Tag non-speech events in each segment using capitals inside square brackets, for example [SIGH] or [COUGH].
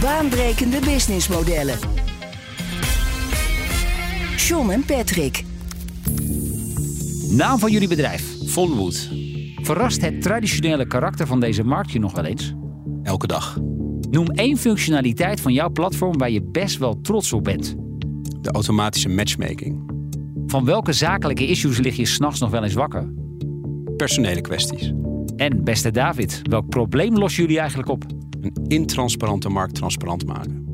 Baanbrekende businessmodellen. John en Patrick. Naam van jullie bedrijf, Vonwood. Verrast het traditionele karakter van deze markt je nog wel eens? Elke dag. Noem één functionaliteit van jouw platform waar je best wel trots op bent. De automatische matchmaking. Van welke zakelijke issues lig je s'nachts nog wel eens wakker? Personele kwesties. En beste David, welk probleem lossen jullie eigenlijk op? Een intransparante markt transparant maken.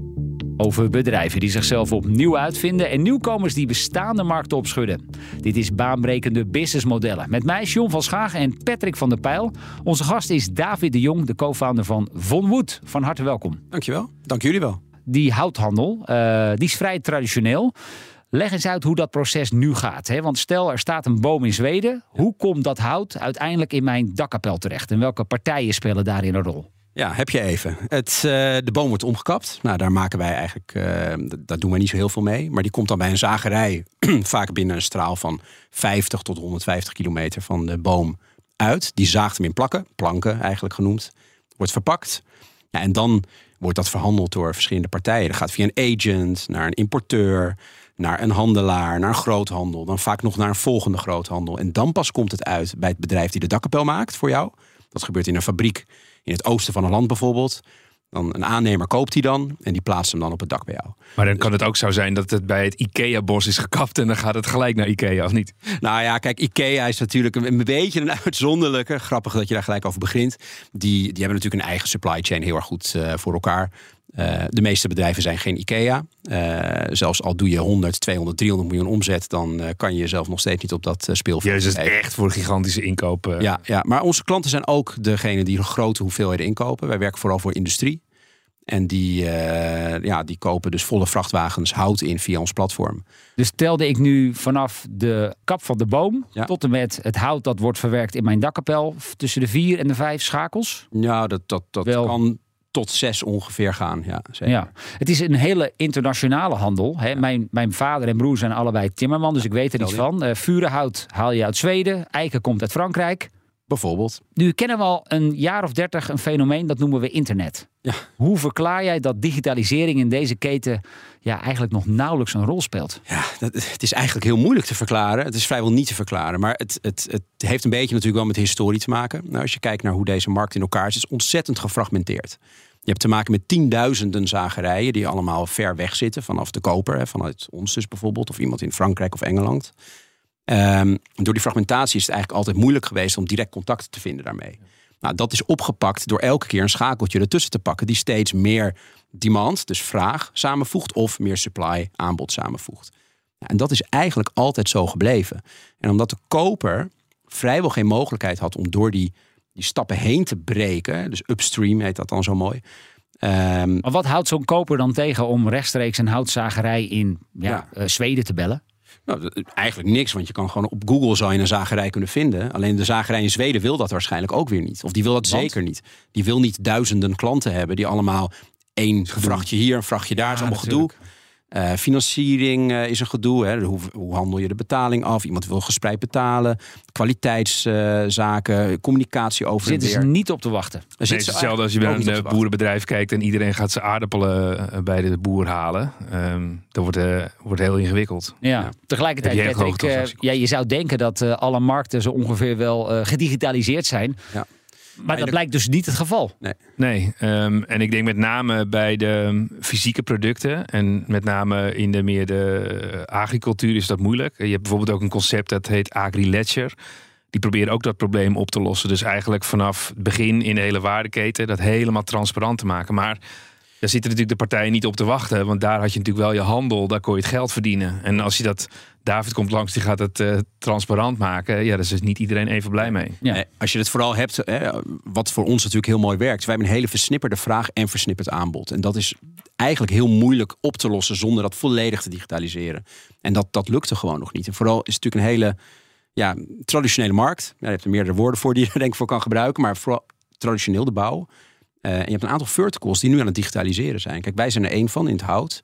Over bedrijven die zichzelf opnieuw uitvinden en nieuwkomers die bestaande markten opschudden. Dit is baanbrekende businessmodellen. Met mij John van Schagen en Patrick van der Pijl. Onze gast is David de Jong, de co-founder van Von Wood. Van harte welkom. Dankjewel. Dank jullie wel. Die houthandel, uh, die is vrij traditioneel. Leg eens uit hoe dat proces nu gaat. Hè? Want stel, er staat een boom in Zweden. Hoe komt dat hout uiteindelijk in mijn dakkapel terecht? En welke partijen spelen daarin een rol? Ja, heb je even. Het, uh, de boom wordt omgekapt. Nou, daar maken wij eigenlijk, uh, daar doen wij niet zo heel veel mee. Maar die komt dan bij een zagerij, [CLEARS THROAT] vaak binnen een straal van 50 tot 150 kilometer van de boom uit. Die zaagt hem in plakken, planken eigenlijk genoemd. Wordt verpakt. Ja, en dan wordt dat verhandeld door verschillende partijen. Dat gaat via een agent naar een importeur, naar een handelaar, naar een groothandel. Dan vaak nog naar een volgende groothandel. En dan pas komt het uit bij het bedrijf die de dakkapel maakt voor jou. Dat gebeurt in een fabriek in het oosten van een land bijvoorbeeld. Dan een aannemer koopt die dan en die plaatst hem dan op het dak bij jou. Maar dan kan het ook zo zijn dat het bij het IKEA-bos is gekapt en dan gaat het gelijk naar IKEA, of niet? Nou ja, kijk, IKEA is natuurlijk een, een beetje een uitzonderlijke. Grappig dat je daar gelijk over begint. Die, die hebben natuurlijk een eigen supply chain heel erg goed uh, voor elkaar. Uh, de meeste bedrijven zijn geen IKEA. Uh, zelfs al doe je 100, 200, 300 miljoen omzet, dan uh, kan je jezelf nog steeds niet op dat speelveld. Ja, het is echt voor gigantische inkopen. Ja, ja, maar onze klanten zijn ook degene die grote hoeveelheden inkopen. Wij werken vooral voor industrie. En die, ja, die kopen dus volle vrachtwagens hout in via ons platform. Dus telde ik nu vanaf de kap van de boom ja. tot en met het hout dat wordt verwerkt in mijn dakkapel tussen de vier en de vijf schakels? Ja, dat, dat, dat Wel... kan tot zes ongeveer gaan. Ja, zeker. ja. Het is een hele internationale handel. Hè. Ja. Mijn, mijn vader en broer zijn allebei timmerman, dus ik weet er iets van. Uh, vurenhout haal je uit Zweden, eiken komt uit Frankrijk. Bijvoorbeeld. Nu kennen we al een jaar of dertig een fenomeen, dat noemen we internet. Ja. Hoe verklaar jij dat digitalisering in deze keten ja, eigenlijk nog nauwelijks een rol speelt? Ja, dat, het is eigenlijk heel moeilijk te verklaren. Het is vrijwel niet te verklaren. Maar het, het, het heeft een beetje natuurlijk wel met historie te maken. Nou, als je kijkt naar hoe deze markt in elkaar zit, is het ontzettend gefragmenteerd. Je hebt te maken met tienduizenden zagerijen die allemaal ver weg zitten vanaf de koper, hè, vanuit ons dus bijvoorbeeld, of iemand in Frankrijk of Engeland. Um, door die fragmentatie is het eigenlijk altijd moeilijk geweest om direct contact te vinden daarmee. Nou, dat is opgepakt door elke keer een schakeltje ertussen te pakken die steeds meer demand, dus vraag, samenvoegt of meer supply, aanbod samenvoegt. En dat is eigenlijk altijd zo gebleven. En omdat de koper vrijwel geen mogelijkheid had om door die, die stappen heen te breken, dus upstream heet dat dan zo mooi. Um, maar wat houdt zo'n koper dan tegen om rechtstreeks een houtzagerij in ja, ja. Uh, Zweden te bellen? Nou, eigenlijk niks, want je kan gewoon op Google zou je een zagerij kunnen vinden. Alleen de zagerij in Zweden wil dat waarschijnlijk ook weer niet. Of die wil dat want? zeker niet. Die wil niet duizenden klanten hebben die allemaal één vrachtje hier, een vrachtje daar, ja, is allemaal gedoe. Uh, financiering uh, is een gedoe. Hè. Hoe, hoe, handel je de betaling af? Iemand wil gespreid betalen. Kwaliteitszaken, uh, communicatie over. Zitten ze niet op te wachten? Nee, het is hetzelfde als je bij een boerenbedrijf kijkt en iedereen gaat zijn aardappelen bij de boer halen. Um, dat wordt, wordt heel ingewikkeld. Ja, ja. tegelijkertijd, Patrick, ja, je zou denken dat alle markten zo ongeveer wel gedigitaliseerd zijn. Ja. Maar dat blijkt dus niet het geval. Nee, nee um, en ik denk met name bij de fysieke producten en met name in de meer de agricultuur is dat moeilijk. Je hebt bijvoorbeeld ook een concept dat heet agri-ledger. Die proberen ook dat probleem op te lossen. Dus eigenlijk vanaf het begin in de hele waardeketen dat helemaal transparant te maken. Maar daar zitten natuurlijk de partijen niet op te wachten. Want daar had je natuurlijk wel je handel, daar kon je het geld verdienen. En als je dat, David komt langs, die gaat het uh, transparant maken. Ja, daar is dus niet iedereen even blij mee. Ja. Als je het vooral hebt, hè, wat voor ons natuurlijk heel mooi werkt. Wij hebben een hele versnipperde vraag en versnipperd aanbod. En dat is eigenlijk heel moeilijk op te lossen zonder dat volledig te digitaliseren. En dat, dat lukte gewoon nog niet. En vooral is het natuurlijk een hele ja, traditionele markt. Ja, je hebt er meerdere woorden voor die je er [LAUGHS] denk ik voor kan gebruiken. Maar vooral traditioneel de bouw. Uh, en je hebt een aantal verticals die nu aan het digitaliseren zijn. Kijk, wij zijn er één van in het hout.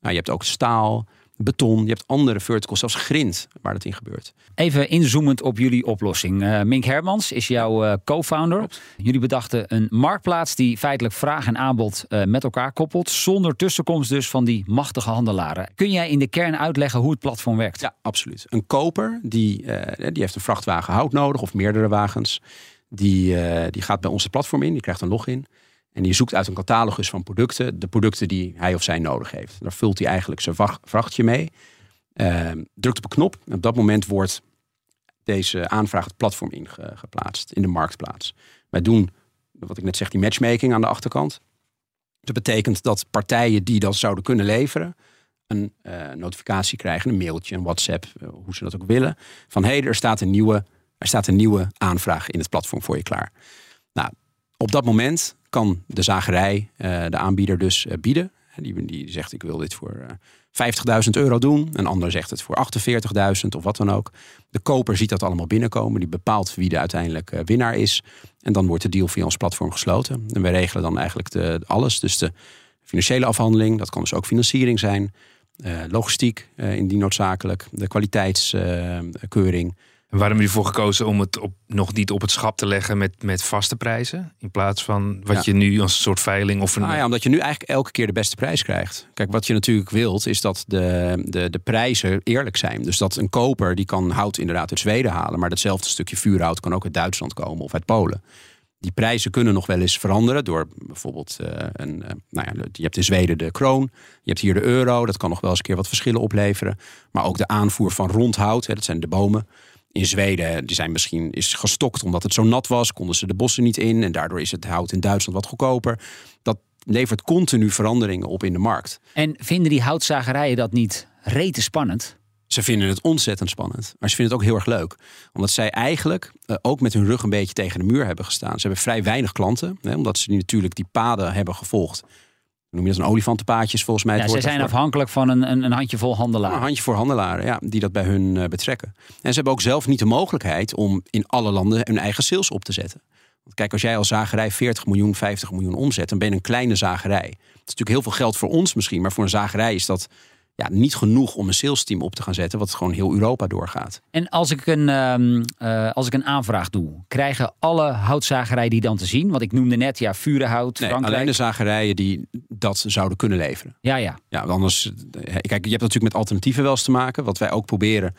Nou, je hebt ook staal, beton. Je hebt andere verticals, zelfs grind, waar dat in gebeurt. Even inzoomend op jullie oplossing. Uh, Mink Hermans is jouw uh, co-founder. Jullie bedachten een marktplaats die feitelijk vraag en aanbod uh, met elkaar koppelt. Zonder tussenkomst dus van die machtige handelaren. Kun jij in de kern uitleggen hoe het platform werkt? Ja, absoluut. Een koper die, die heeft een vrachtwagen hout nodig of meerdere wagens. Die, die gaat bij onze platform in, die krijgt een login. En die zoekt uit een catalogus van producten de producten die hij of zij nodig heeft. Daar vult hij eigenlijk zijn vrachtje mee. Uh, drukt op een knop. En op dat moment wordt deze aanvraag het platform ingeplaatst in de marktplaats. Wij doen, wat ik net zeg, die matchmaking aan de achterkant. Dat betekent dat partijen die dat zouden kunnen leveren, een uh, notificatie krijgen, een mailtje, een WhatsApp, uh, hoe ze dat ook willen. Van hey, er, staat een nieuwe, er staat een nieuwe aanvraag in het platform voor je klaar. Nou, op dat moment kan de zagerij, uh, de aanbieder dus bieden. Die, die zegt ik wil dit voor 50.000 euro doen. Een ander zegt het voor 48.000 of wat dan ook. De koper ziet dat allemaal binnenkomen. Die bepaalt wie de uiteindelijk winnaar is. En dan wordt de deal via ons platform gesloten. En wij regelen dan eigenlijk de, alles. Dus de financiële afhandeling, dat kan dus ook financiering zijn. Uh, logistiek, uh, indien noodzakelijk. De kwaliteitskeuring. En waarom heb je ervoor gekozen om het op, nog niet op het schap te leggen met, met vaste prijzen? In plaats van wat je nu als een soort veiling of een. Ah ja, omdat je nu eigenlijk elke keer de beste prijs krijgt. Kijk, wat je natuurlijk wilt, is dat de, de, de prijzen eerlijk zijn. Dus dat een koper die kan hout inderdaad uit Zweden halen. Maar datzelfde stukje vuurhout kan ook uit Duitsland komen of uit Polen. Die prijzen kunnen nog wel eens veranderen door bijvoorbeeld uh, een. Uh, nou ja, je hebt in Zweden de kroon, je hebt hier de euro. Dat kan nog wel eens een keer wat verschillen opleveren. Maar ook de aanvoer van rondhout, hè, dat zijn de bomen in Zweden die zijn misschien is gestokt omdat het zo nat was, konden ze de bossen niet in en daardoor is het hout in Duitsland wat goedkoper. Dat levert continu veranderingen op in de markt. En vinden die houtzagerijen dat niet rete spannend? Ze vinden het ontzettend spannend. Maar ze vinden het ook heel erg leuk. Omdat zij eigenlijk uh, ook met hun rug een beetje tegen de muur hebben gestaan. Ze hebben vrij weinig klanten. Hè, omdat ze natuurlijk die paden hebben gevolgd noem je dat een olifantenpaadjes volgens mij. Ja, ze zijn afhankelijk van een, een, een handjevol handelaren. Een handjevol handelaren, ja, die dat bij hun uh, betrekken. En ze hebben ook zelf niet de mogelijkheid om in alle landen hun eigen sales op te zetten. Want kijk, als jij als zagerij 40 miljoen, 50 miljoen omzet, dan ben je een kleine zagerij. Het is natuurlijk heel veel geld voor ons misschien, maar voor een zagerij is dat ja, niet genoeg om een sales team op te gaan zetten, wat gewoon heel Europa doorgaat. En als ik een, uh, uh, als ik een aanvraag doe, krijgen alle houtzagerijen die dan te zien? Want ik noemde net, ja, Vurenhout, nee, Frankrijk. alleen de zagerijen die dat zouden kunnen leveren. Ja, ja. Ja, anders, kijk, je hebt natuurlijk met alternatieven wel eens te maken. Wat wij ook proberen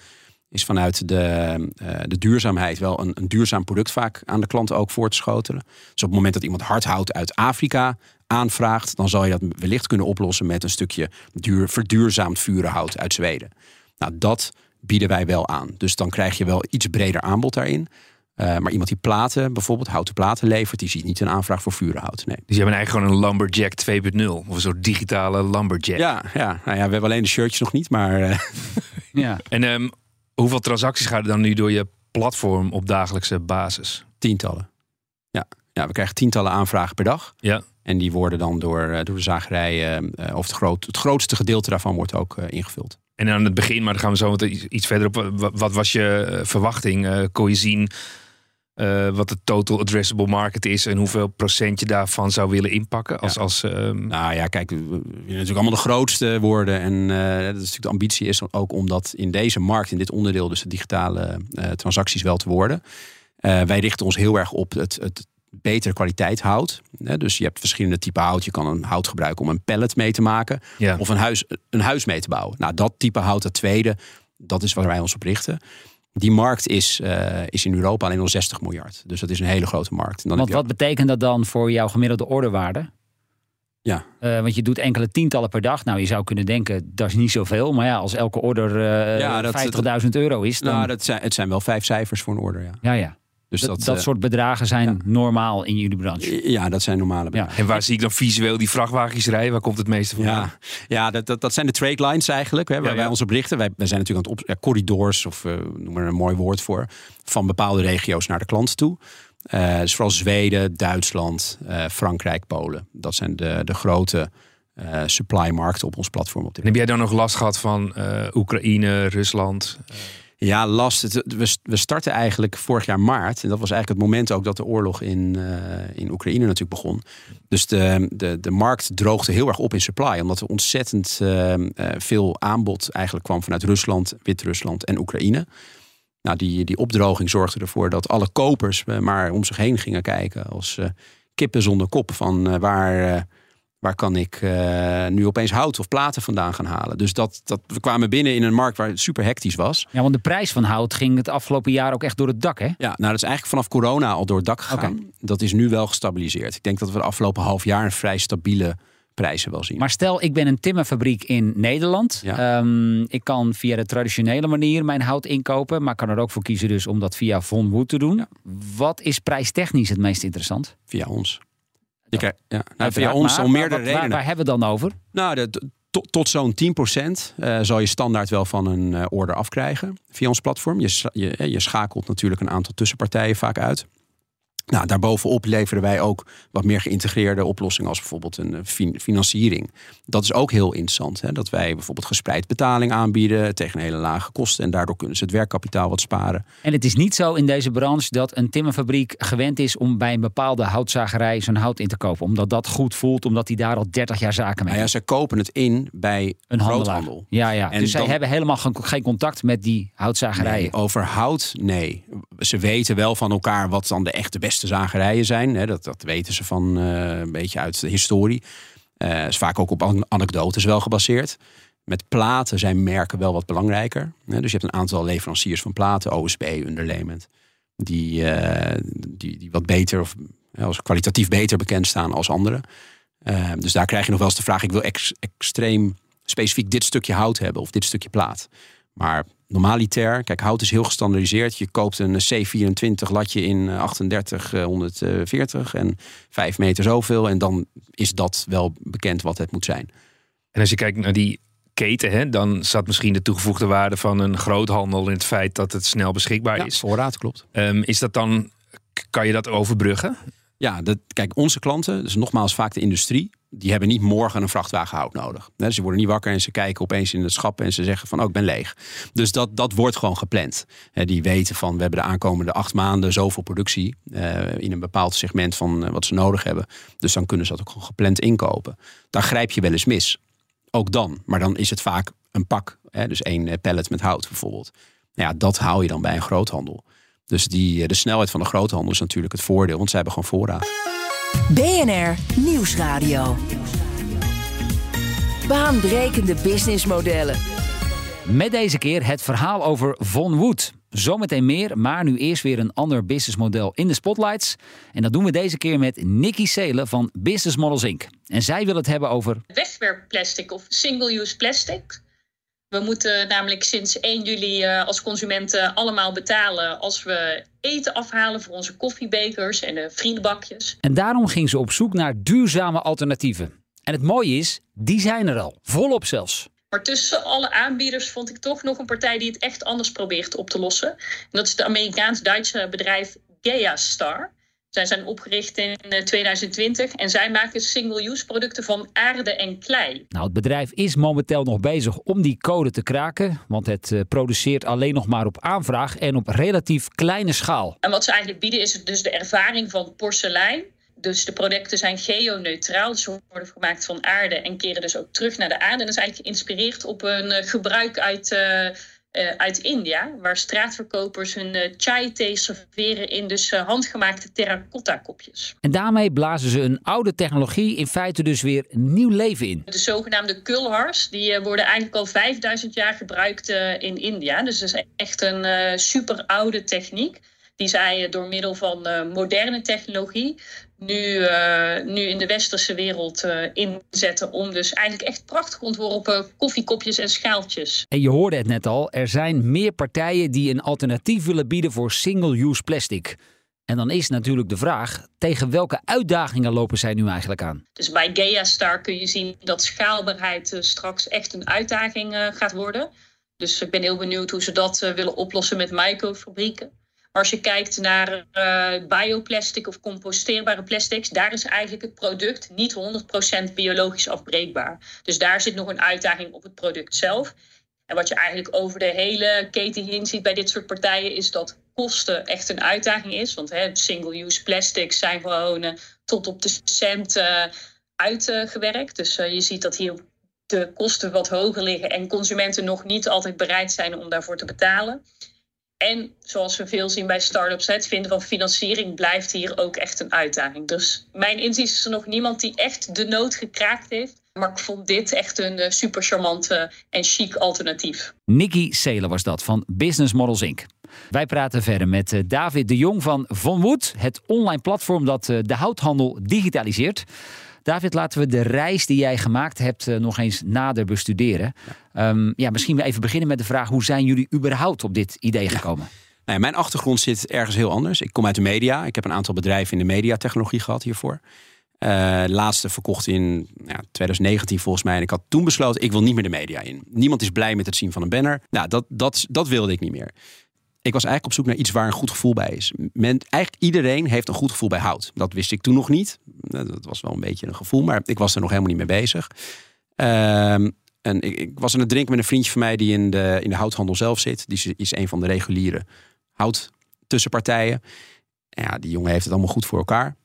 is vanuit de, uh, de duurzaamheid wel een, een, duurzaam product vaak aan de klant ook voor te schotelen. Dus op het moment dat iemand hardhout uit Afrika aanvraagt, dan zal je dat wellicht kunnen oplossen met een stukje duur, verduurzaamd vurenhout uit Zweden. Nou, dat bieden wij wel aan. Dus dan krijg je wel iets breder aanbod daarin. Uh, maar iemand die platen, bijvoorbeeld houten platen levert, die ziet niet een aanvraag voor vurenhout. Nee. Dus je hebt eigenlijk gewoon een Lumberjack 2.0 of een soort digitale Lumberjack. Ja, ja. Nou ja, we hebben alleen de shirtjes nog niet, maar. Uh... [LAUGHS] ja. En um, hoeveel transacties gaan er dan nu door je platform op dagelijkse basis? Tientallen. Ja, ja we krijgen tientallen aanvragen per dag. Ja. En die worden dan door, door de zagerij, uh, of het, groot, het grootste gedeelte daarvan wordt ook ingevuld. En aan het begin, maar dan gaan we zo iets verder op. Wat was je verwachting? Kon je zien wat de total addressable market is en hoeveel procent je daarvan zou willen inpakken? Als, ja. als, um... Nou ja, kijk, we willen natuurlijk allemaal de grootste worden. En dat is natuurlijk de ambitie is ook om dat in deze markt, in dit onderdeel, dus de digitale transacties wel te worden. wij richten ons heel erg op het, het betere kwaliteit hout. Dus je hebt verschillende typen hout. Je kan een hout gebruiken om een pallet mee te maken. Ja. Of een huis, een huis mee te bouwen. Nou, dat type hout, het tweede, dat is waar wij ons op richten. Die markt is, uh, is in Europa alleen al 60 miljard. Dus dat is een hele grote markt. En dan want wat ook... betekent dat dan voor jouw gemiddelde orderwaarde? Ja. Uh, want je doet enkele tientallen per dag. Nou, je zou kunnen denken, dat is niet zoveel. Maar ja, als elke order uh, ja, 50.000 euro is. Dan... Nou, dat zijn, het zijn wel vijf cijfers voor een order, ja. Ja, ja. Dus dat, dat, dat uh, soort bedragen zijn ja. normaal in jullie branche. Ja, dat zijn normale bedragen. Ja. En waar zie ik dan visueel die vrachtwagens rijden? Waar komt het meeste van? Ja, ja dat, dat, dat zijn de trade lines eigenlijk, hè, waar wij ons op richten. Wij, wij zijn natuurlijk aan het op, ja, corridors, of uh, noem er een mooi woord voor, van bepaalde regio's naar de klant toe. Uh, dus vooral Zweden, Duitsland, Frankrijk, Polen. Dat zijn de, de grote uh, supply-markten op ons platform. Op dit en heb jij dan nog last gehad van uh, Oekraïne, Rusland? Ja, last. We, starten eigenlijk vorig jaar maart. En dat was eigenlijk het moment ook dat de oorlog in, uh, in Oekraïne natuurlijk begon. Dus de, de, de markt droogde heel erg op in supply. Omdat er ontzettend uh, uh, veel aanbod eigenlijk kwam vanuit Rusland, Wit-Rusland en Oekraïne. Nou, die, die opdroging zorgde ervoor dat alle kopers maar om zich heen gingen kijken. Als kippen zonder kop van waar waar kan ik uh, nu opeens hout of platen vandaan gaan halen? Dus dat, dat, we kwamen binnen in een markt waar het super hectisch was. Ja, want de prijs van hout ging het afgelopen jaar ook echt door het dak, hè? Ja, nou dat is eigenlijk vanaf corona al door het dak gegaan. Okay. Dat is nu wel gestabiliseerd. Ik denk dat we de afgelopen half jaar een vrij stabiele prijzen wel zien. Maar stel, ik ben een timmerfabriek in Nederland. Ja. Um, ik kan via de traditionele manier mijn hout inkopen, maar kan er ook voor kiezen dus om dat via Von Wood te doen. Ja. Wat is prijstechnisch het meest interessant? Via ons. Je krijgt, ja. nou, via ons om meerdere redenen. Waar, waar, hebben we dan over? Nou, de, tot, tot zo'n 10% uh, zal je standaard wel van een uh, order afkrijgen via ons platform. Je, je, je schakelt natuurlijk een aantal tussenpartijen vaak uit. Nou, daarbovenop leveren wij ook wat meer geïntegreerde oplossingen, als bijvoorbeeld een fin financiering. Dat is ook heel interessant. Hè? Dat wij bijvoorbeeld gespreid betaling aanbieden tegen een hele lage kosten. En daardoor kunnen ze het werkkapitaal wat sparen. En het is niet zo in deze branche dat een timmerfabriek gewend is om bij een bepaalde houtzagerij zijn hout in te kopen. Omdat dat goed voelt, omdat hij daar al 30 jaar zaken mee nou ja, ze kopen het in bij een groothandel. Ja, ja. En dus zij hebben helemaal geen contact met die houtzagerijen. Nee, over hout, nee. Ze weten wel van elkaar wat dan de echte beste zagerijen zijn. Hè, dat, dat weten ze van uh, een beetje uit de historie. Uh, is vaak ook op anekdotes wel gebaseerd. Met platen zijn merken wel wat belangrijker. Hè, dus je hebt een aantal leveranciers van platen, OSB, Underlayment, die, uh, die, die wat beter of als kwalitatief beter bekend staan als anderen. dus daar krijg je nog wel eens de vraag: ik wil ex, extreem specifiek dit stukje hout hebben of dit stukje plaat. Maar normaliter, kijk, hout is heel gestandardiseerd. Je koopt een C24 latje in 38 140 en 5 meter zoveel. En dan is dat wel bekend wat het moet zijn. En als je kijkt naar die keten, hè, dan zat misschien de toegevoegde waarde van een groothandel in het feit dat het snel beschikbaar ja, is. Voorraad klopt. Um, is dat dan, kan je dat overbruggen? Ja, dat, kijk, onze klanten, dus nogmaals vaak de industrie, die hebben niet morgen een vrachtwagen hout nodig. Dus ze worden niet wakker en ze kijken opeens in het schap en ze zeggen van, oh, ik ben leeg. Dus dat, dat wordt gewoon gepland. Die weten van, we hebben de aankomende acht maanden zoveel productie uh, in een bepaald segment van uh, wat ze nodig hebben. Dus dan kunnen ze dat ook gewoon gepland inkopen. Daar grijp je wel eens mis. Ook dan. Maar dan is het vaak een pak. Dus één eh, pallet met hout bijvoorbeeld. Nou ja, dat hou je dan bij een groothandel. Dus die, de snelheid van de groothandel is natuurlijk het voordeel, want ze hebben gewoon voorraad. BNR Nieuwsradio. Baanbrekende businessmodellen. Met deze keer het verhaal over Von Wood. Zometeen meer, maar nu eerst weer een ander businessmodel in de spotlights. En dat doen we deze keer met Nikki Seelen van Business Models Inc. En zij wil het hebben over... Wegwerpplastic of single-use plastic. We moeten namelijk sinds 1 juli als consumenten allemaal betalen als we eten afhalen voor onze koffiebekers en de vriendenbakjes. En daarom ging ze op zoek naar duurzame alternatieven. En het mooie is, die zijn er al, volop zelfs. Maar tussen alle aanbieders vond ik toch nog een partij die het echt anders probeert op te lossen. En dat is het Amerikaans-Duitse bedrijf Geastar. Zij zijn opgericht in 2020 en zij maken single-use producten van aarde en klei. Nou, het bedrijf is momenteel nog bezig om die code te kraken, want het produceert alleen nog maar op aanvraag en op relatief kleine schaal. En wat ze eigenlijk bieden is dus de ervaring van porselein. Dus de producten zijn geoneutraal, dus ze worden gemaakt van aarde en keren dus ook terug naar de aarde. En dat is eigenlijk geïnspireerd op een gebruik uit... Uh, uh, uit India, waar straatverkopers hun uh, chai thee serveren in dus uh, handgemaakte terracotta kopjes. En daarmee blazen ze een oude technologie in feite dus weer nieuw leven in. De zogenaamde kulhars, die worden eigenlijk al 5000 jaar gebruikt in India. Dus dat is echt een super oude techniek die zij door middel van moderne technologie nu, uh, nu in de westerse wereld uh, inzetten. Om dus eigenlijk echt prachtig ontworpen koffiekopjes en schaaltjes. En je hoorde het net al, er zijn meer partijen die een alternatief willen bieden voor single-use plastic. En dan is natuurlijk de vraag, tegen welke uitdagingen lopen zij nu eigenlijk aan? Dus bij Geastar kun je zien dat schaalbaarheid uh, straks echt een uitdaging gaat worden. Dus ik ben heel benieuwd hoe ze dat willen oplossen met microfabrieken. Als je kijkt naar uh, bioplastic of composteerbare plastics, daar is eigenlijk het product niet 100% biologisch afbreekbaar. Dus daar zit nog een uitdaging op het product zelf. En wat je eigenlijk over de hele keten heen ziet bij dit soort partijen, is dat kosten echt een uitdaging is. Want single-use plastics zijn gewoon uh, tot op de cent uh, uitgewerkt. dus je ziet dat hier de kosten wat hoger liggen en consumenten nog niet altijd bereid zijn om daarvoor te betalen. En zoals we veel zien bij start-ups, het vinden van financiering blijft hier ook echt een uitdaging. Dus mijn inzicht is er nog niemand die echt de nood gekraakt heeft. Maar ik vond dit echt een eh, super charmante en chic alternatief. Nikki Seelen was dat van Business Models Inc. Wij praten verder met eh, David de Jong van Von Wood, het online platform dat eh, de houthandel digitaliseert. David, laten we de reis die jij gemaakt hebt uh, nog eens nader bestuderen. Ja. Um, ja, misschien even beginnen met de vraag: hoe zijn jullie überhaupt op dit idee gekomen? Ja. Nou, mijn achtergrond zit ergens heel anders. Ik kom uit de media. Ik heb een aantal bedrijven in de mediatechnologie gehad hiervoor. Uh, laatste verkocht in ja, 2019 volgens mij. En ik had toen besloten, ik wil niet meer de media in. Niemand is blij met het zien van een banner. Nou, dat, dat, dat wilde ik niet meer ik was eigenlijk op zoek naar iets waar een goed gevoel bij is. Men, eigenlijk iedereen heeft een goed gevoel bij hout. Dat wist ik toen nog niet. Dat was wel een beetje een gevoel, maar ik was er nog helemaal niet mee bezig. Um, en ik, ik, was aan het drinken met een vriendje van mij die in de, in de houthandel zelf zit. Die is, een van de reguliere houttussenpartijen. Ja, die jongen heeft het allemaal goed voor elkaar.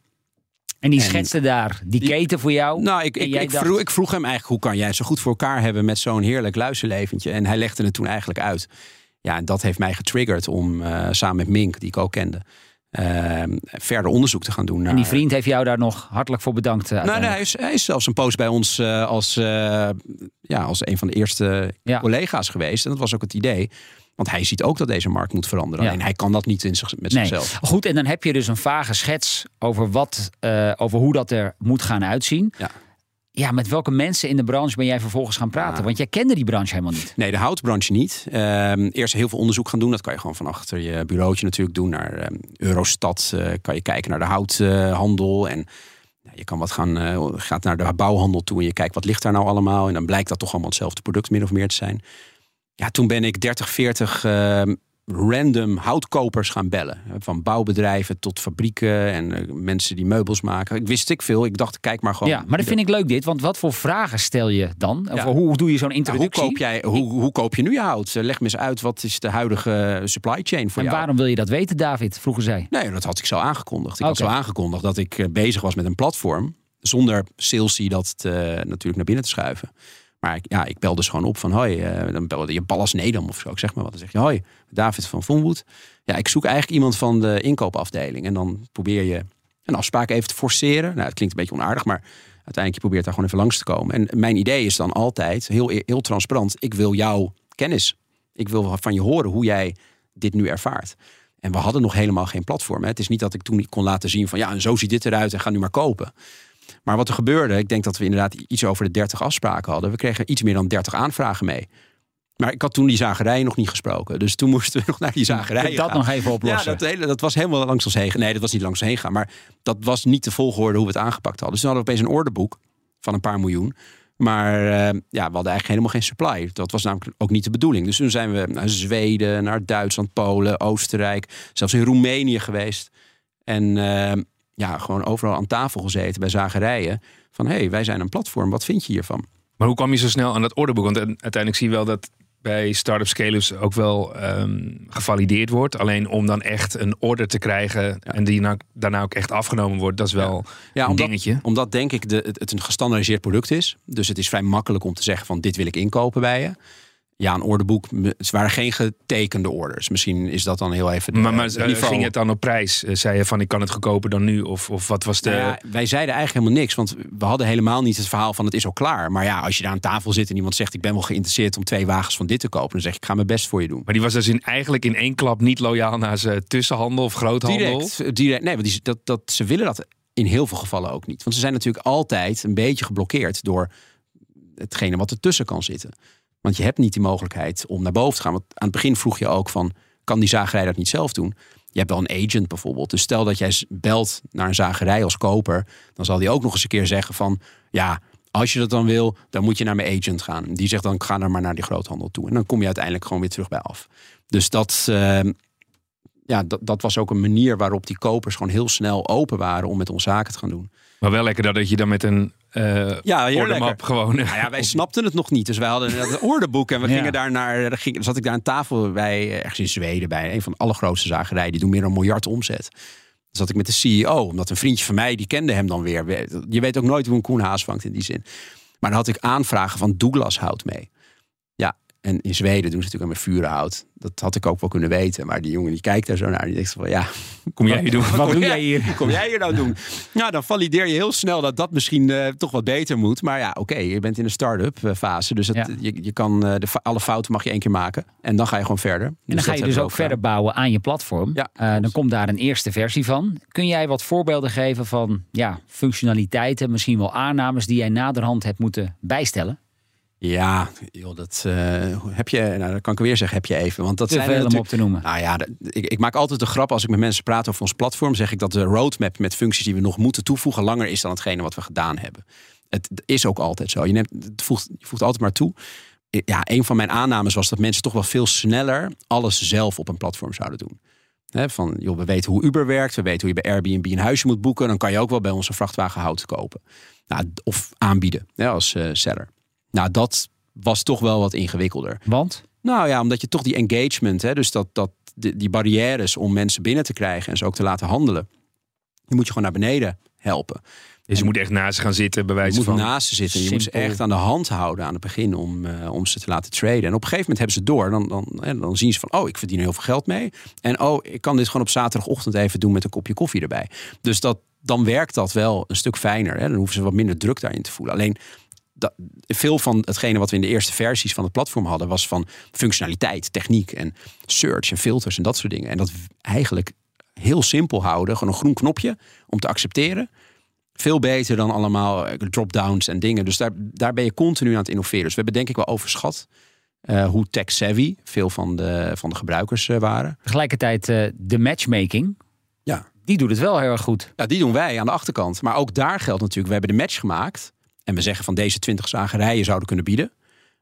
En die schetste daar die keten voor jou. Nou, ik, ik, ik, vroeg, ik, vroeg, hem eigenlijk: hoe kan jij zo goed voor elkaar hebben met zo'n heerlijk luisterleventje? En hij legde het toen eigenlijk uit. Ja, en dat heeft mij getriggerd om uh, samen met Mink, die ik ook kende, uh, verder onderzoek te gaan doen. Naar... En die vriend heeft jou daar nog hartelijk voor bedankt. Uh, nou, nee, hij, is, hij is zelfs een post bij ons uh, als, ja, als een van de eerste ja. collega's geweest. En dat was ook het idee. Want hij ziet ook dat deze markt moet veranderen. En hij kan dat niet in zich, met nee. zichzelf. Goed, en dan heb je dus een vage schets over, wat, over hoe dat er moet gaan uitzien. Ja. Ja, met welke mensen in de branche ben jij vervolgens gaan praten? Want jij kende die branche helemaal niet. Nee, de houtbranche niet. Uh, eerst heel veel onderzoek gaan doen. Dat kan je gewoon van achter je bureautje natuurlijk doen. Naar uh, Eurostat uh, kan je kijken naar de houthandel. en je kan wat gaan, uh, gaat naar de bouwhandel toe en je kijkt wat ligt daar nou allemaal. En dan blijkt dat toch allemaal hetzelfde product min of meer te zijn. Ja, toen ben ik 30, 40 random houtkopers gaan bellen. Van bouwbedrijven tot fabrieken en uh, mensen die meubels maken. Ik wist ik veel. Ik dacht, kijk maar gewoon. Ja, maar dat vind ik leuk dit. Want wat voor vragen stel je dan? Ja. Of hoe doe je zo'n introductie? hoe, koop jij, hoe, hoe koop je nu je hout? Leg me eens uit, wat is de huidige supply chain voor en jou? En waarom wil je dat weten, David? Vroegen zij. Nee, dat had ik zo aangekondigd. Ik okay. had zo aangekondigd dat ik eh, bezig was met een platform. Zonder salesy dat te, natuurlijk naar binnen te schuiven. Maar ik, ja, ik bel dus gewoon op van hoi, uh, dan belde je Ballas Nedam of zo. Zeg maar wat. Dan zeg je hoi, David van Vonwoed. Ja, ik zoek eigenlijk iemand van de inkoopafdeling. En dan probeer je een afspraak even te forceren. Nou, het klinkt een beetje onaardig, maar uiteindelijk je probeert daar gewoon even langs te komen. En mijn idee is dan altijd heel, heel transparant. Ik wil jouw kennis. Ik wil van je horen hoe jij dit nu ervaart. En we hadden nog helemaal geen platform. Hè. Het is niet dat ik toen kon laten zien van ja, en zo ziet dit eruit en ga nu maar kopen. Maar wat er gebeurde, ik denk dat we inderdaad iets over de 30 afspraken hadden. We kregen iets meer dan 30 aanvragen mee. Maar ik had toen die zagerij nog niet gesproken. Dus toen moesten we [LAUGHS] nog naar die zagerij. Dat gaan. nog even oplossen. Ja, dat, hele, dat was helemaal langs ons heen. Nee, dat was niet langs ons heen gaan. Maar dat was niet de volgorde hoe we het aangepakt hadden. Dus toen hadden we opeens een orderboek van een paar miljoen. Maar uh, ja, we hadden eigenlijk helemaal geen supply. Dat was namelijk ook niet de bedoeling. Dus toen zijn we naar Zweden, naar Duitsland, Polen, Oostenrijk, zelfs in Roemenië geweest. En uh, ja, gewoon overal aan tafel gezeten bij zagerijen. Van hé, hey, wij zijn een platform, wat vind je hiervan? Maar hoe kwam je zo snel aan dat orderboek? Want uiteindelijk zie je wel dat bij start-up scale ook wel um, gevalideerd wordt. Alleen om dan echt een order te krijgen ja. en die nou, daarna ook echt afgenomen wordt, dat is wel ja. een omdat, dingetje. Omdat denk ik de, het, het een gestandaardiseerd product is. Dus het is vrij makkelijk om te zeggen van dit wil ik inkopen bij je. Ja, een orderboek. Het waren geen getekende orders. Misschien is dat dan heel even. De, maar maar ging het dan op prijs? Eh, zei je van ik kan het goedkoper dan nu? Of, of wat was de. Nou ja, wij zeiden eigenlijk helemaal niks. Want we hadden helemaal niet het verhaal van het is al klaar. Maar ja, als je daar aan tafel zit en iemand zegt ik ben wel geïnteresseerd om twee wagens van dit te kopen. Dan zeg ik ik ga mijn best voor je doen. Maar die was dus in, eigenlijk in één klap niet loyaal naar zijn tussenhandel of groothandel? Direct. direct nee, want die, dat, dat, ze willen dat in heel veel gevallen ook niet. Want ze zijn natuurlijk altijd een beetje geblokkeerd door hetgene wat ertussen kan zitten. Want je hebt niet die mogelijkheid om naar boven te gaan. Want aan het begin vroeg je ook van, kan die zagerij dat niet zelf doen? Je hebt wel een agent bijvoorbeeld. Dus stel dat jij belt naar een zagerij als koper, dan zal die ook nog eens een keer zeggen van, ja, als je dat dan wil, dan moet je naar mijn agent gaan. Die zegt dan, ga dan maar naar die groothandel toe. En dan kom je uiteindelijk gewoon weer terug bij af. Dus dat, uh, ja, dat, dat was ook een manier waarop die kopers gewoon heel snel open waren om met ons zaken te gaan doen. Maar wel lekker dat je dan met een uh, ja, lekker. gewoon... Nou ja, wij snapten het nog niet. Dus wij hadden [LAUGHS] het ordeboek en we Ja. gingen daar naar... Dan ging, zat ik daar aan tafel bij, eh, ergens in Zweden, bij een van de allergrootste zagerijen. Die doen meer dan een miljard omzet. Dan zat ik met de CEO, omdat een vriendje van mij, die kende hem dan weer. Je weet ook nooit hoe een koen haas vangt in die zin. Maar dan had ik aanvragen van Douglas hout mee. Ja, en in Zweden doen ze natuurlijk met vurenhout. Dat had ik ook wel kunnen weten. Maar die jongen die kijkt daar zo naar. Die denkt van ja, Kom jij hier doen? Wat kom doe jij hier? Kom jij hier nou doen? [LAUGHS] Nou, dan valideer je heel snel dat dat misschien eh, toch wat beter moet. Maar ja, oké, je bent in een start-up eh, fase. Dus Ja. je, je kan eh, de, alle fouten mag je één keer maken. En dan ga je gewoon verder. En dan ga je dus ook verder bouwen aan je platform. Ja, dan komt daar een eerste versie van. Kun jij wat voorbeelden geven van ja, functionaliteiten, misschien wel aannames die jij naderhand hebt moeten bijstellen? Ja, joh, dat eh, heb je. Nou, dat kan ik weer zeggen, heb je even. Want dat Te zijn veel om op te noemen. Nou ja, ik, ik maak altijd de grap als ik met mensen praat over ons platform. Zeg ik dat de roadmap met functies die we nog moeten toevoegen langer is dan hetgene wat we gedaan hebben. Het is ook altijd zo. Je, neemt, het voegt, je voegt altijd maar toe. Ja, een van mijn aannames was dat mensen toch wel veel sneller alles zelf op een platform zouden doen. Van, joh, we weten hoe Uber werkt, we weten hoe je bij Airbnb een huisje moet boeken. Dan kan je ook wel bij ons een vrachtwagen hout kopen. Nou, of aanbieden als eh, seller. Nou, dat was toch wel wat ingewikkelder. Want? Nou ja, omdat je toch die engagement, hè, dus dat, dat, die, die barrières om mensen binnen te krijgen en ze ook te laten handelen, die moet je gewoon naar beneden helpen. Dus je moet echt naast ze gaan zitten, bij Je wijze moet van... naast ze zitten. Je moet ze echt aan de hand houden aan het begin om, eh, om ze te laten traden. En op een gegeven moment hebben ze door. Dan, dan, hè, dan zien ze van, oh, ik verdien er heel veel geld mee. En oh, ik kan dit gewoon op zaterdagochtend even doen met een kopje koffie erbij. Dus dat, dan werkt dat wel een stuk fijner. Hè? Dan hoeven ze wat minder druk daarin te voelen. Alleen dat, veel van hetgene wat we in de eerste versies van het platform hadden, was van functionaliteit, techniek en search en filters en dat soort dingen. En dat eigenlijk heel simpel houden. Gewoon een groen knopje om te accepteren. Veel beter dan allemaal eh, drop-downs en dingen. Dus daar, daar ben je continu aan het innoveren. Dus we hebben denk ik wel overschat eh, hoe tech-savvy veel van de, van de gebruikers eh, waren. Tegelijkertijd de matchmaking, Ja. die doet het wel heel erg goed. ja, die doen wij aan de achterkant. Maar ook daar geldt natuurlijk, we hebben de match gemaakt. En we zeggen van deze 20 zagerijen zouden kunnen bieden.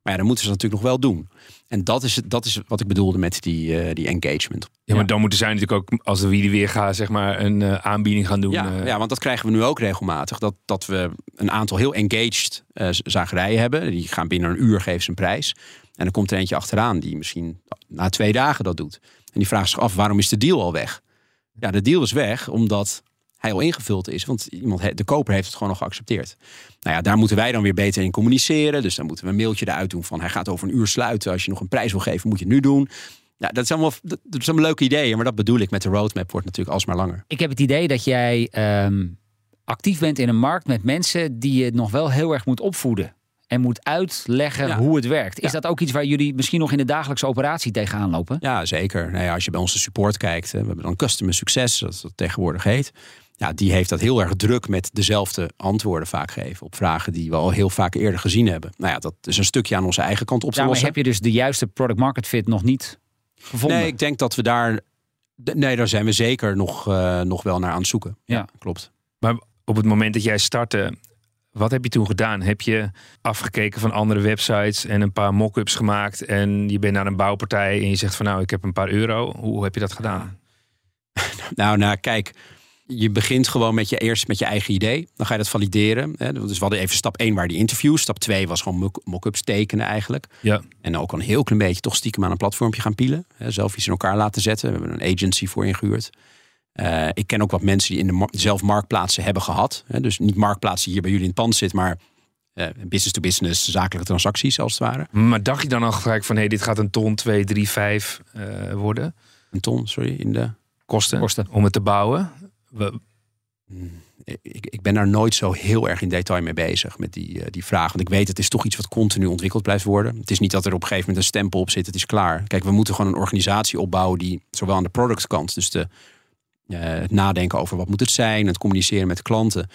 Maar ja, dan moeten ze het natuurlijk nog wel doen. En dat is, het, dat is wat ik bedoelde met die, eh, die engagement. Ja, maar Ja. dan moeten zij natuurlijk ook, als de wie weer gaat, zeg maar, een eh, aanbieding gaan doen. Ja, eh. ja, want dat krijgen we nu ook regelmatig. Dat, dat we een aantal heel engaged eh, zagerijen hebben. Die gaan binnen een uur geven ze een prijs. En dan komt er eentje achteraan die misschien na twee dagen dat doet. En die vraagt zich af, waarom is de deal al weg? Ja, de deal is weg omdat hij al ingevuld is. Want iemand, de koper heeft het gewoon al geaccepteerd. Nou ja, daar moeten wij dan weer beter in communiceren. Dus dan moeten we een mailtje eruit doen van... hij gaat over een uur sluiten. Als je nog een prijs wil geven, moet je het nu doen. Ja, dat zijn allemaal, dat, dat allemaal leuke ideeën. Maar dat bedoel ik met de roadmap wordt natuurlijk alsmaar langer. Ik heb het idee dat jij ehm, actief bent in een markt met mensen die je nog wel heel erg moet opvoeden. En moet uitleggen Ja. hoe het werkt. Is Ja. dat ook iets waar jullie misschien nog in de dagelijkse operatie tegenaan lopen? Ja, zeker. Nou ja, als je bij onze support kijkt, we hebben dan customer success, zoals dat tegenwoordig heet. Ja, die heeft dat heel erg druk met dezelfde antwoorden vaak geven op vragen die we al heel vaak eerder gezien hebben. Nou ja, dat is een stukje aan onze eigen kant op te Daarmee lossen. heb je dus de juiste product market fit nog niet gevonden. Nee, ik denk dat we daar. Nee, daar zijn we zeker nog, eh, nog wel naar aan het zoeken. Ja. klopt. Maar op het moment dat jij startte, wat heb je toen gedaan? Heb je afgekeken van andere websites en een paar mock-ups gemaakt en je bent naar een bouwpartij en je zegt van nou, ik heb een paar euro. Hoe heb je dat gedaan? [LAUGHS] Nou, nou, kijk. Je begint gewoon met je eerst met je eigen idee. Dan ga je dat valideren. Hè. Dus we hadden even stap 1 waar die interviews. Stap 2 was gewoon mock- mock-ups tekenen eigenlijk. Ja. En ook een heel klein beetje toch stiekem aan een platformpje gaan pielen. Hè, zelf iets in elkaar laten zetten. We hebben een agency voor ingehuurd. Eh, ik ken ook wat mensen die in de mar- zelf marktplaatsen hebben gehad. Hè, dus niet marktplaatsen die hier bij jullie in het pand zit, maar eh, business to business, zakelijke transacties als het ware. Maar dacht je dan al gelijk van hé, dit gaat een ton, 2, 3, 5 eh, worden? Een ton, sorry, in de. Kosten, Kosten. om het te bouwen? We- Ik, ik ben daar nooit zo heel erg in detail mee bezig met die, eh, die vraag. Want ik weet, het is toch iets wat continu ontwikkeld blijft worden. Het is niet dat er op een gegeven moment een stempel op zit, het is klaar. Kijk, we moeten gewoon een organisatie opbouwen die zowel aan de productkant, dus de, eh, het nadenken over wat moet het zijn, het communiceren met klanten,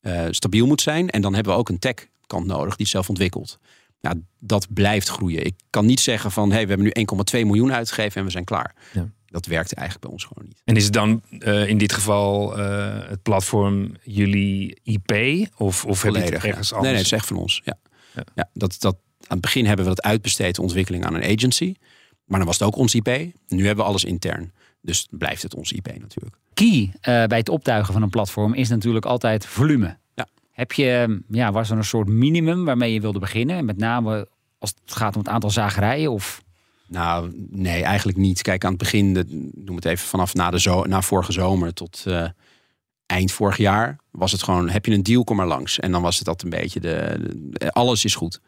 eh, stabiel moet zijn. En dan hebben we ook een tech kant nodig die het zelf ontwikkelt. Ja, dat blijft groeien. Ik kan niet zeggen van, hey, we hebben nu 1,2 miljoen uitgegeven en we zijn klaar. Ja. Dat werkt eigenlijk bij ons gewoon niet. En is het dan eh, in dit geval eh, het platform jullie IP? Of, of heb je het Volledig, ja. ergens Nee, anders? nee, het is echt van ons. Ja. Ja. Ja. dat, dat, aan het begin hebben we dat uitbesteed, de ontwikkeling aan een agency. Maar dan was het ook ons IP. Nu hebben we alles intern. Dus blijft het onze IP natuurlijk. Key eh, bij het optuigen van een platform is natuurlijk altijd volume. Ja. Heb je, ja, was er een soort minimum waarmee je wilde beginnen? Met name als het gaat om het aantal zagerijen? Of Nou, nee, eigenlijk niet. Kijk, aan het begin, noem het even vanaf na, de zo, na vorige zomer tot eh, eind vorig jaar, was het gewoon: heb je een deal, kom maar langs. En dan was het dat een beetje de, alles is goed.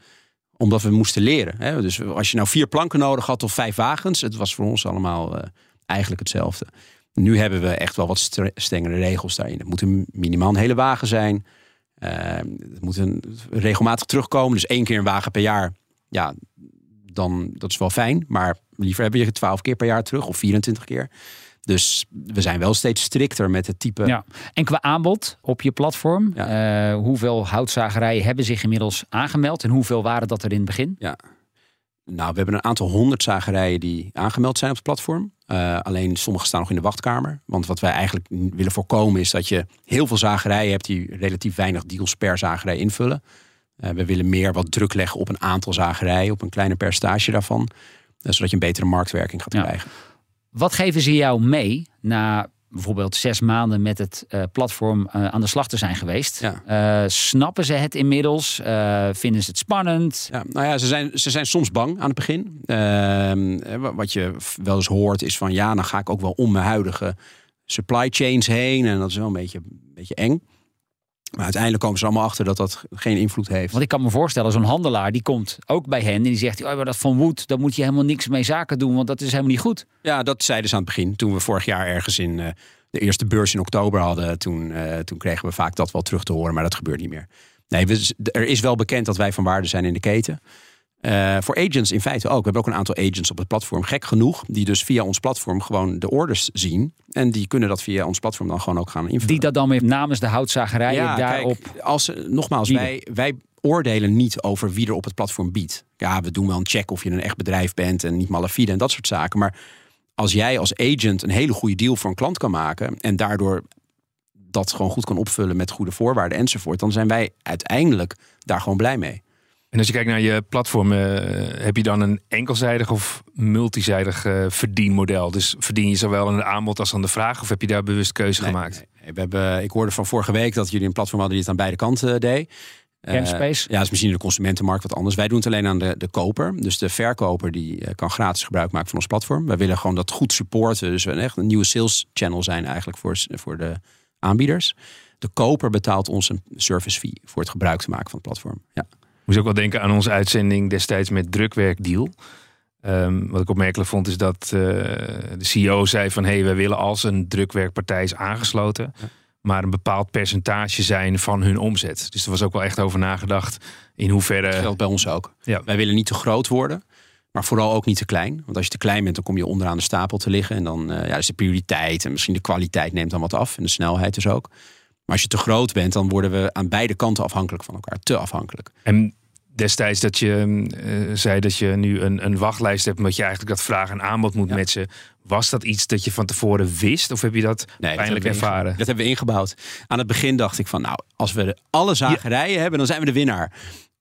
Omdat we moesten leren. Hè? Dus als je nou vier planken nodig had of vijf wagens, het was voor ons allemaal eh, eigenlijk hetzelfde. Nu hebben we echt wel wat stre- strengere regels daarin. Het moet een minimaal een hele wagen zijn. Eh, het moet een, regelmatig terugkomen. Dus één keer een wagen per jaar. Ja, dan dat is wel fijn. Maar liever hebben je het 12 keer per jaar terug of 24 keer. Dus we zijn wel steeds strikter met het type. Ja. En qua aanbod op je platform, eh, hoeveel houtzagerijen hebben zich inmiddels aangemeld en hoeveel waren dat er in het begin? Nou, we hebben een aantal honderd zagerijen die aangemeld zijn op het platform. Eh, alleen sommige staan nog in de wachtkamer. Want wat wij eigenlijk willen voorkomen is dat je heel veel zagerijen hebt die relatief weinig deals per zagerij invullen. Eh, we willen meer wat druk leggen op een aantal zagerijen, op een kleiner percentage daarvan. eh, zodat je een betere marktwerking gaat Ja. krijgen. Wat geven ze jou mee na bijvoorbeeld zes maanden met het eh, platform aan de slag te zijn geweest? Ja. Snappen ze het inmiddels? Vinden ze het spannend? Ja, nou ja, ze zijn, ze zijn soms bang aan het begin. Ehm, eh, wa- wat je wel eens hoort is van ja, dan ga ik ook wel om mijn huidige supply chains heen. En dat is wel een beetje, een beetje eng. Maar uiteindelijk komen ze allemaal achter dat dat geen invloed heeft. Want ik kan me voorstellen, zo'n handelaar die komt ook bij hen en die zegt: oh, maar dat van Wood, daar moet je helemaal niks mee zaken doen, want dat is helemaal niet goed. Ja, dat zeiden ze aan het begin. Toen we vorig jaar ergens in eh, de eerste beurs in oktober hadden, toen, eh, toen kregen we vaak dat wel terug te horen, maar dat gebeurt niet meer. Nee, we, er is wel bekend dat wij van waarde zijn in de keten. Eh, voor agents in feite ook. We hebben ook een aantal agents op het platform, gek genoeg, die dus via ons platform gewoon de orders zien. En die kunnen dat via ons platform dan gewoon ook gaan invullen. Die dat dan weer namens de houtzagerijen Ja, daarop. kijk, als, ze- nogmaals, bieden. wij, wij oordelen niet over wie er op het platform biedt. Ja, we doen wel een check of je een echt bedrijf bent en niet malafide en dat soort zaken. Maar als jij als agent een hele goede deal voor een klant kan maken en daardoor dat gewoon goed kan opvullen met goede voorwaarden enzovoort, dan zijn wij uiteindelijk daar gewoon blij mee. En als je kijkt naar je platform, eh, heb je dan een enkelzijdig of multizijdig eh, verdienmodel? Dus verdien je zowel aan het aanbod als aan de vraag? Of heb je daar bewust keuze Nee, gemaakt? nee. We hebben, ik hoorde van vorige week dat jullie een platform hadden die het aan beide kanten deed. Eh, Gamespace. ja, dat is misschien in de consumentenmarkt wat anders. Wij doen het alleen aan de, de koper. Dus de verkoper die kan gratis gebruik maken van ons platform. Wij willen gewoon dat goed supporten. Dus we echt een nieuwe sales channel zijn eigenlijk voor, voor de aanbieders. De koper betaalt ons een service fee voor het gebruik te maken van het platform. Ja. Moest ook wel denken aan onze uitzending destijds met Drukwerkdeal. Ehm, wat ik opmerkelijk vond is dat eh, de CEO zei van... hé, hey, wij willen als een drukwerkpartij is aangesloten... maar een bepaald percentage zijn van hun omzet. Dus er was ook wel echt over nagedacht in Dat hoeverre... geldt bij ons ook. Ja. Wij willen niet te groot worden. Maar vooral ook niet te klein. Want als je te klein bent, dan kom je onderaan de stapel te liggen. En dan eh, ja, is de prioriteit en misschien de kwaliteit neemt dan wat af. En de snelheid dus ook. Maar als je te groot bent, dan worden we aan beide kanten afhankelijk van elkaar. Te afhankelijk. En destijds dat je eh, zei dat je nu een, een wachtlijst hebt... omdat je eigenlijk dat vraag en aanbod moet Ja. matchen. Was dat iets dat je van tevoren wist? Of heb je dat Nee, pijnlijk ervaren? Dat hebben we ingebouwd. Aan het begin dacht ik van, nou, als we alle zagerijen hebben, dan zijn we de winnaar.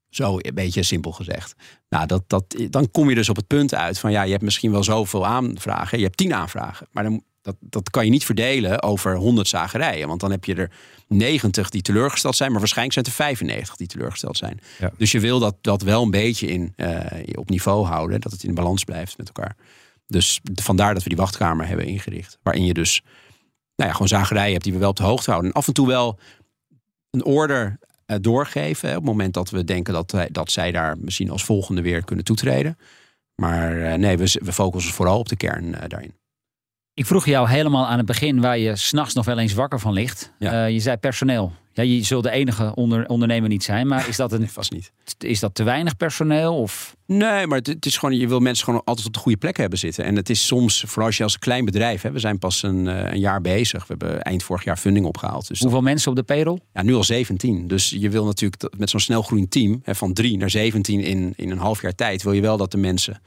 Zo een beetje simpel gezegd. Nou, dat, dat, dan kom je dus op het punt uit van, ja, je hebt misschien wel zoveel aanvragen. Je hebt tien aanvragen. Maar dan, dat, dat kan je niet verdelen over 100 zagerijen. Want dan heb je er 90 die teleurgesteld zijn, maar waarschijnlijk zijn het er 95 die teleurgesteld zijn. Ja. Dus je wil dat, dat wel een beetje in, eh, op niveau houden, dat het in balans blijft met elkaar. Dus vandaar dat we die wachtkamer hebben ingericht. Waarin je dus nou ja, gewoon zagerijen hebt die we wel op de hoogte houden. En af en toe wel een order eh, doorgeven. Hè, op het moment dat we denken dat, wij- dat zij daar misschien als volgende weer kunnen toetreden. Maar eh, nee, we, we focussen vooral op de kern eh, daarin. Ik vroeg jou helemaal aan het begin waar je s'nachts nog wel eens wakker van ligt. Ja. Eh, je zei personeel. Ja, je zult de enige onder, ondernemer niet zijn, maar is dat, een, [LAUGHS] Nee, vast niet. is dat te weinig personeel? Of Nee, maar het, het is gewoon, je wil mensen gewoon altijd op de goede plek hebben zitten. En het is soms, vooral als je als klein bedrijf, hè, we zijn pas een, eh, een jaar bezig. We hebben eind vorig jaar funding opgehaald. Dus hoeveel mensen op de payroll? ja, nu al 17. Dus je wil natuurlijk dat- met zo'n snel groeiend team, hè, van 3 naar 17 in, in een half jaar tijd, wil je wel dat de mensen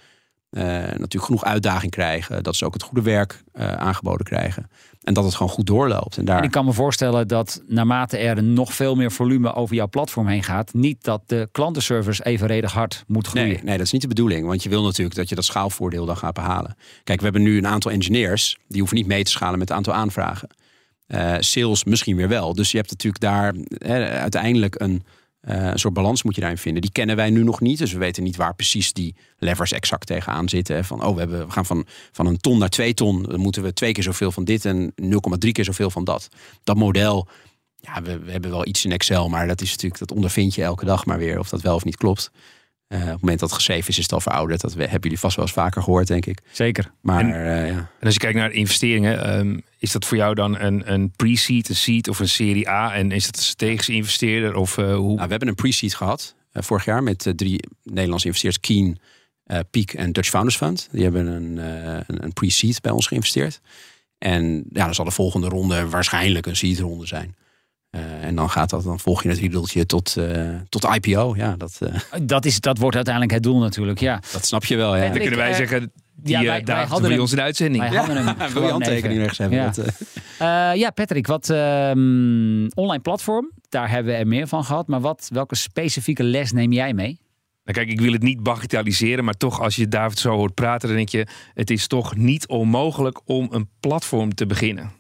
natuurlijk genoeg uitdaging krijgen. Dat ze ook het goede werk eh, aangeboden krijgen. En dat het gewoon goed doorloopt. En daar... En ik kan me voorstellen dat naarmate er nog veel meer volume over jouw platform heen gaat, niet dat de klantenservice evenredig hard moet groeien. Nee, nee, dat is niet de bedoeling. Want je wil natuurlijk dat je dat schaalvoordeel dan gaat behalen. Kijk, we hebben nu een aantal engineers. Die hoeven niet mee te schalen met het aantal aanvragen. Uh, sales misschien weer wel. Dus je hebt natuurlijk daar uiteindelijk een, uh, een soort balans moet je daarin vinden. Die kennen wij nu nog niet. Dus we weten niet waar precies die levers exact tegenaan zitten. Van, oh, we, hebben, we gaan van, van een ton naar twee ton. Dan moeten we twee keer zoveel van dit en 0,3 keer zoveel van dat. Dat model, ja, we, we hebben wel iets in Excel. Maar dat is natuurlijk, dat ondervind je elke dag maar weer. Of dat wel of niet klopt. Uh, op het moment dat het geschreven is, is het al verouderd. Dat hebben jullie vast wel eens vaker gehoord, denk ik. Zeker. Maar, en, uh, ja. en als je kijkt naar investeringen, um, is dat voor jou dan een, een pre-seed, een seed of een serie A? En is het een strategische investeerder? Of, uh, hoe? Nou, we hebben een pre-seed gehad vorig jaar met drie Nederlandse investeerders: Keen, Peak en Dutch Founders Fund. Die hebben een, een, een pre-seed bij ons geïnvesteerd. En ja, dan zal de volgende ronde waarschijnlijk een seed ronde zijn. Uh, en dan gaat dat, dan volg je het riedeltje tot, uh, tot IPO. Ja, dat, uh, [LAUGHS] dat, is, dat wordt uiteindelijk het doel natuurlijk. Ja. Dat snap je wel. Ja. En dan kunnen wij zeggen, die ja, wij, wij hadden bij ons in de uitzending. Wij ja. hadden hem [LAUGHS] Wil je handtekening rechts hebben? Ja, dat, ja Patrick, wat um, online platform, daar hebben we er meer van gehad. Maar wat, welke specifieke les neem jij mee? Nou kijk, ik wil het niet bagatelliseren, maar toch als je David zo hoort praten, dan denk je, het is toch niet onmogelijk om een platform te beginnen.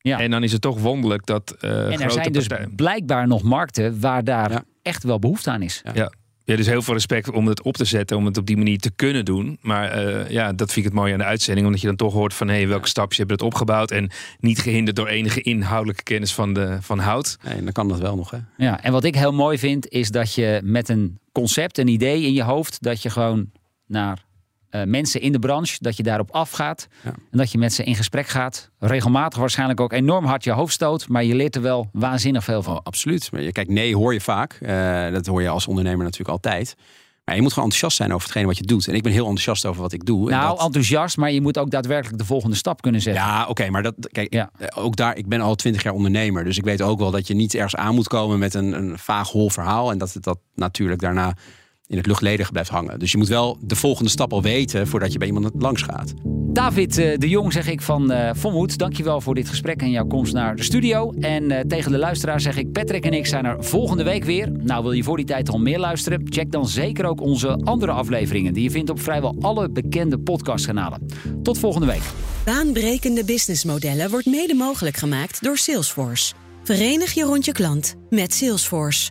Ja. En dan is het toch wonderlijk dat uh, En er grote zijn dus partijen... blijkbaar nog markten waar daar Ja. echt wel behoefte aan is. Ja. Ja. Ja, dus heel veel respect om het op te zetten, om het op die manier te kunnen doen. Maar uh, ja, dat vind ik het mooie aan de uitzending. Omdat je dan toch hoort van hé, hey, welke stapjes hebben het opgebouwd. En niet gehinderd door enige inhoudelijke kennis van, de, van hout. nee, dan kan dat wel nog. Hè? Ja, en wat ik heel mooi vind, is dat je met een concept, een idee in je hoofd, dat je gewoon naar uh, mensen in de branche, dat je daarop afgaat. Ja. En dat je met ze in gesprek gaat. Regelmatig waarschijnlijk ook enorm hard je hoofd stoot, maar je leert er wel waanzinnig veel van. Oh, absoluut. Maar je, kijk, nee hoor je vaak. Uh, dat hoor je als ondernemer natuurlijk altijd. Maar je moet gewoon enthousiast zijn over hetgene wat je doet. En ik ben heel enthousiast over wat ik doe. Nou, en dat... enthousiast, maar je moet ook daadwerkelijk de volgende stap kunnen zetten. Ja, oké, okay, maar dat, kijk, ja. ook daar, ik ben al twintig jaar ondernemer. Dus ik weet ook wel dat je niet ergens aan moet komen met een, een vaag hol verhaal. En dat het dat natuurlijk daarna in het luchtledige blijft hangen. Dus je moet wel de volgende stap al weten voordat je bij iemand langs gaat. David uh, de Jong zeg ik van uh, Vonmoed, dankjewel voor dit gesprek en jouw komst naar de studio. En uh, tegen de luisteraar zeg ik, Patrick en ik zijn er volgende week weer. Nou, wil je voor die tijd al meer luisteren? Check dan zeker ook onze andere afleveringen die je vindt op vrijwel alle bekende podcastkanalen. Tot volgende week. Baanbrekende businessmodellen wordt mede mogelijk gemaakt door Salesforce. Verenig je rond je klant met Salesforce.